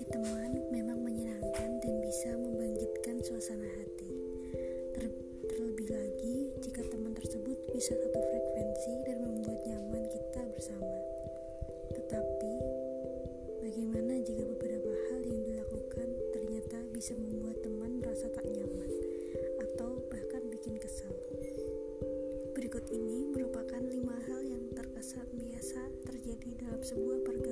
memiliki teman memang menyenangkan dan bisa membangkitkan suasana hati. Ter terlebih lagi jika teman tersebut bisa satu frekuensi dan membuat nyaman kita bersama. Tetapi, bagaimana jika beberapa hal yang dilakukan ternyata bisa membuat teman merasa tak nyaman atau bahkan bikin kesal? Berikut ini merupakan lima hal yang terkesan biasa terjadi dalam sebuah pergaulan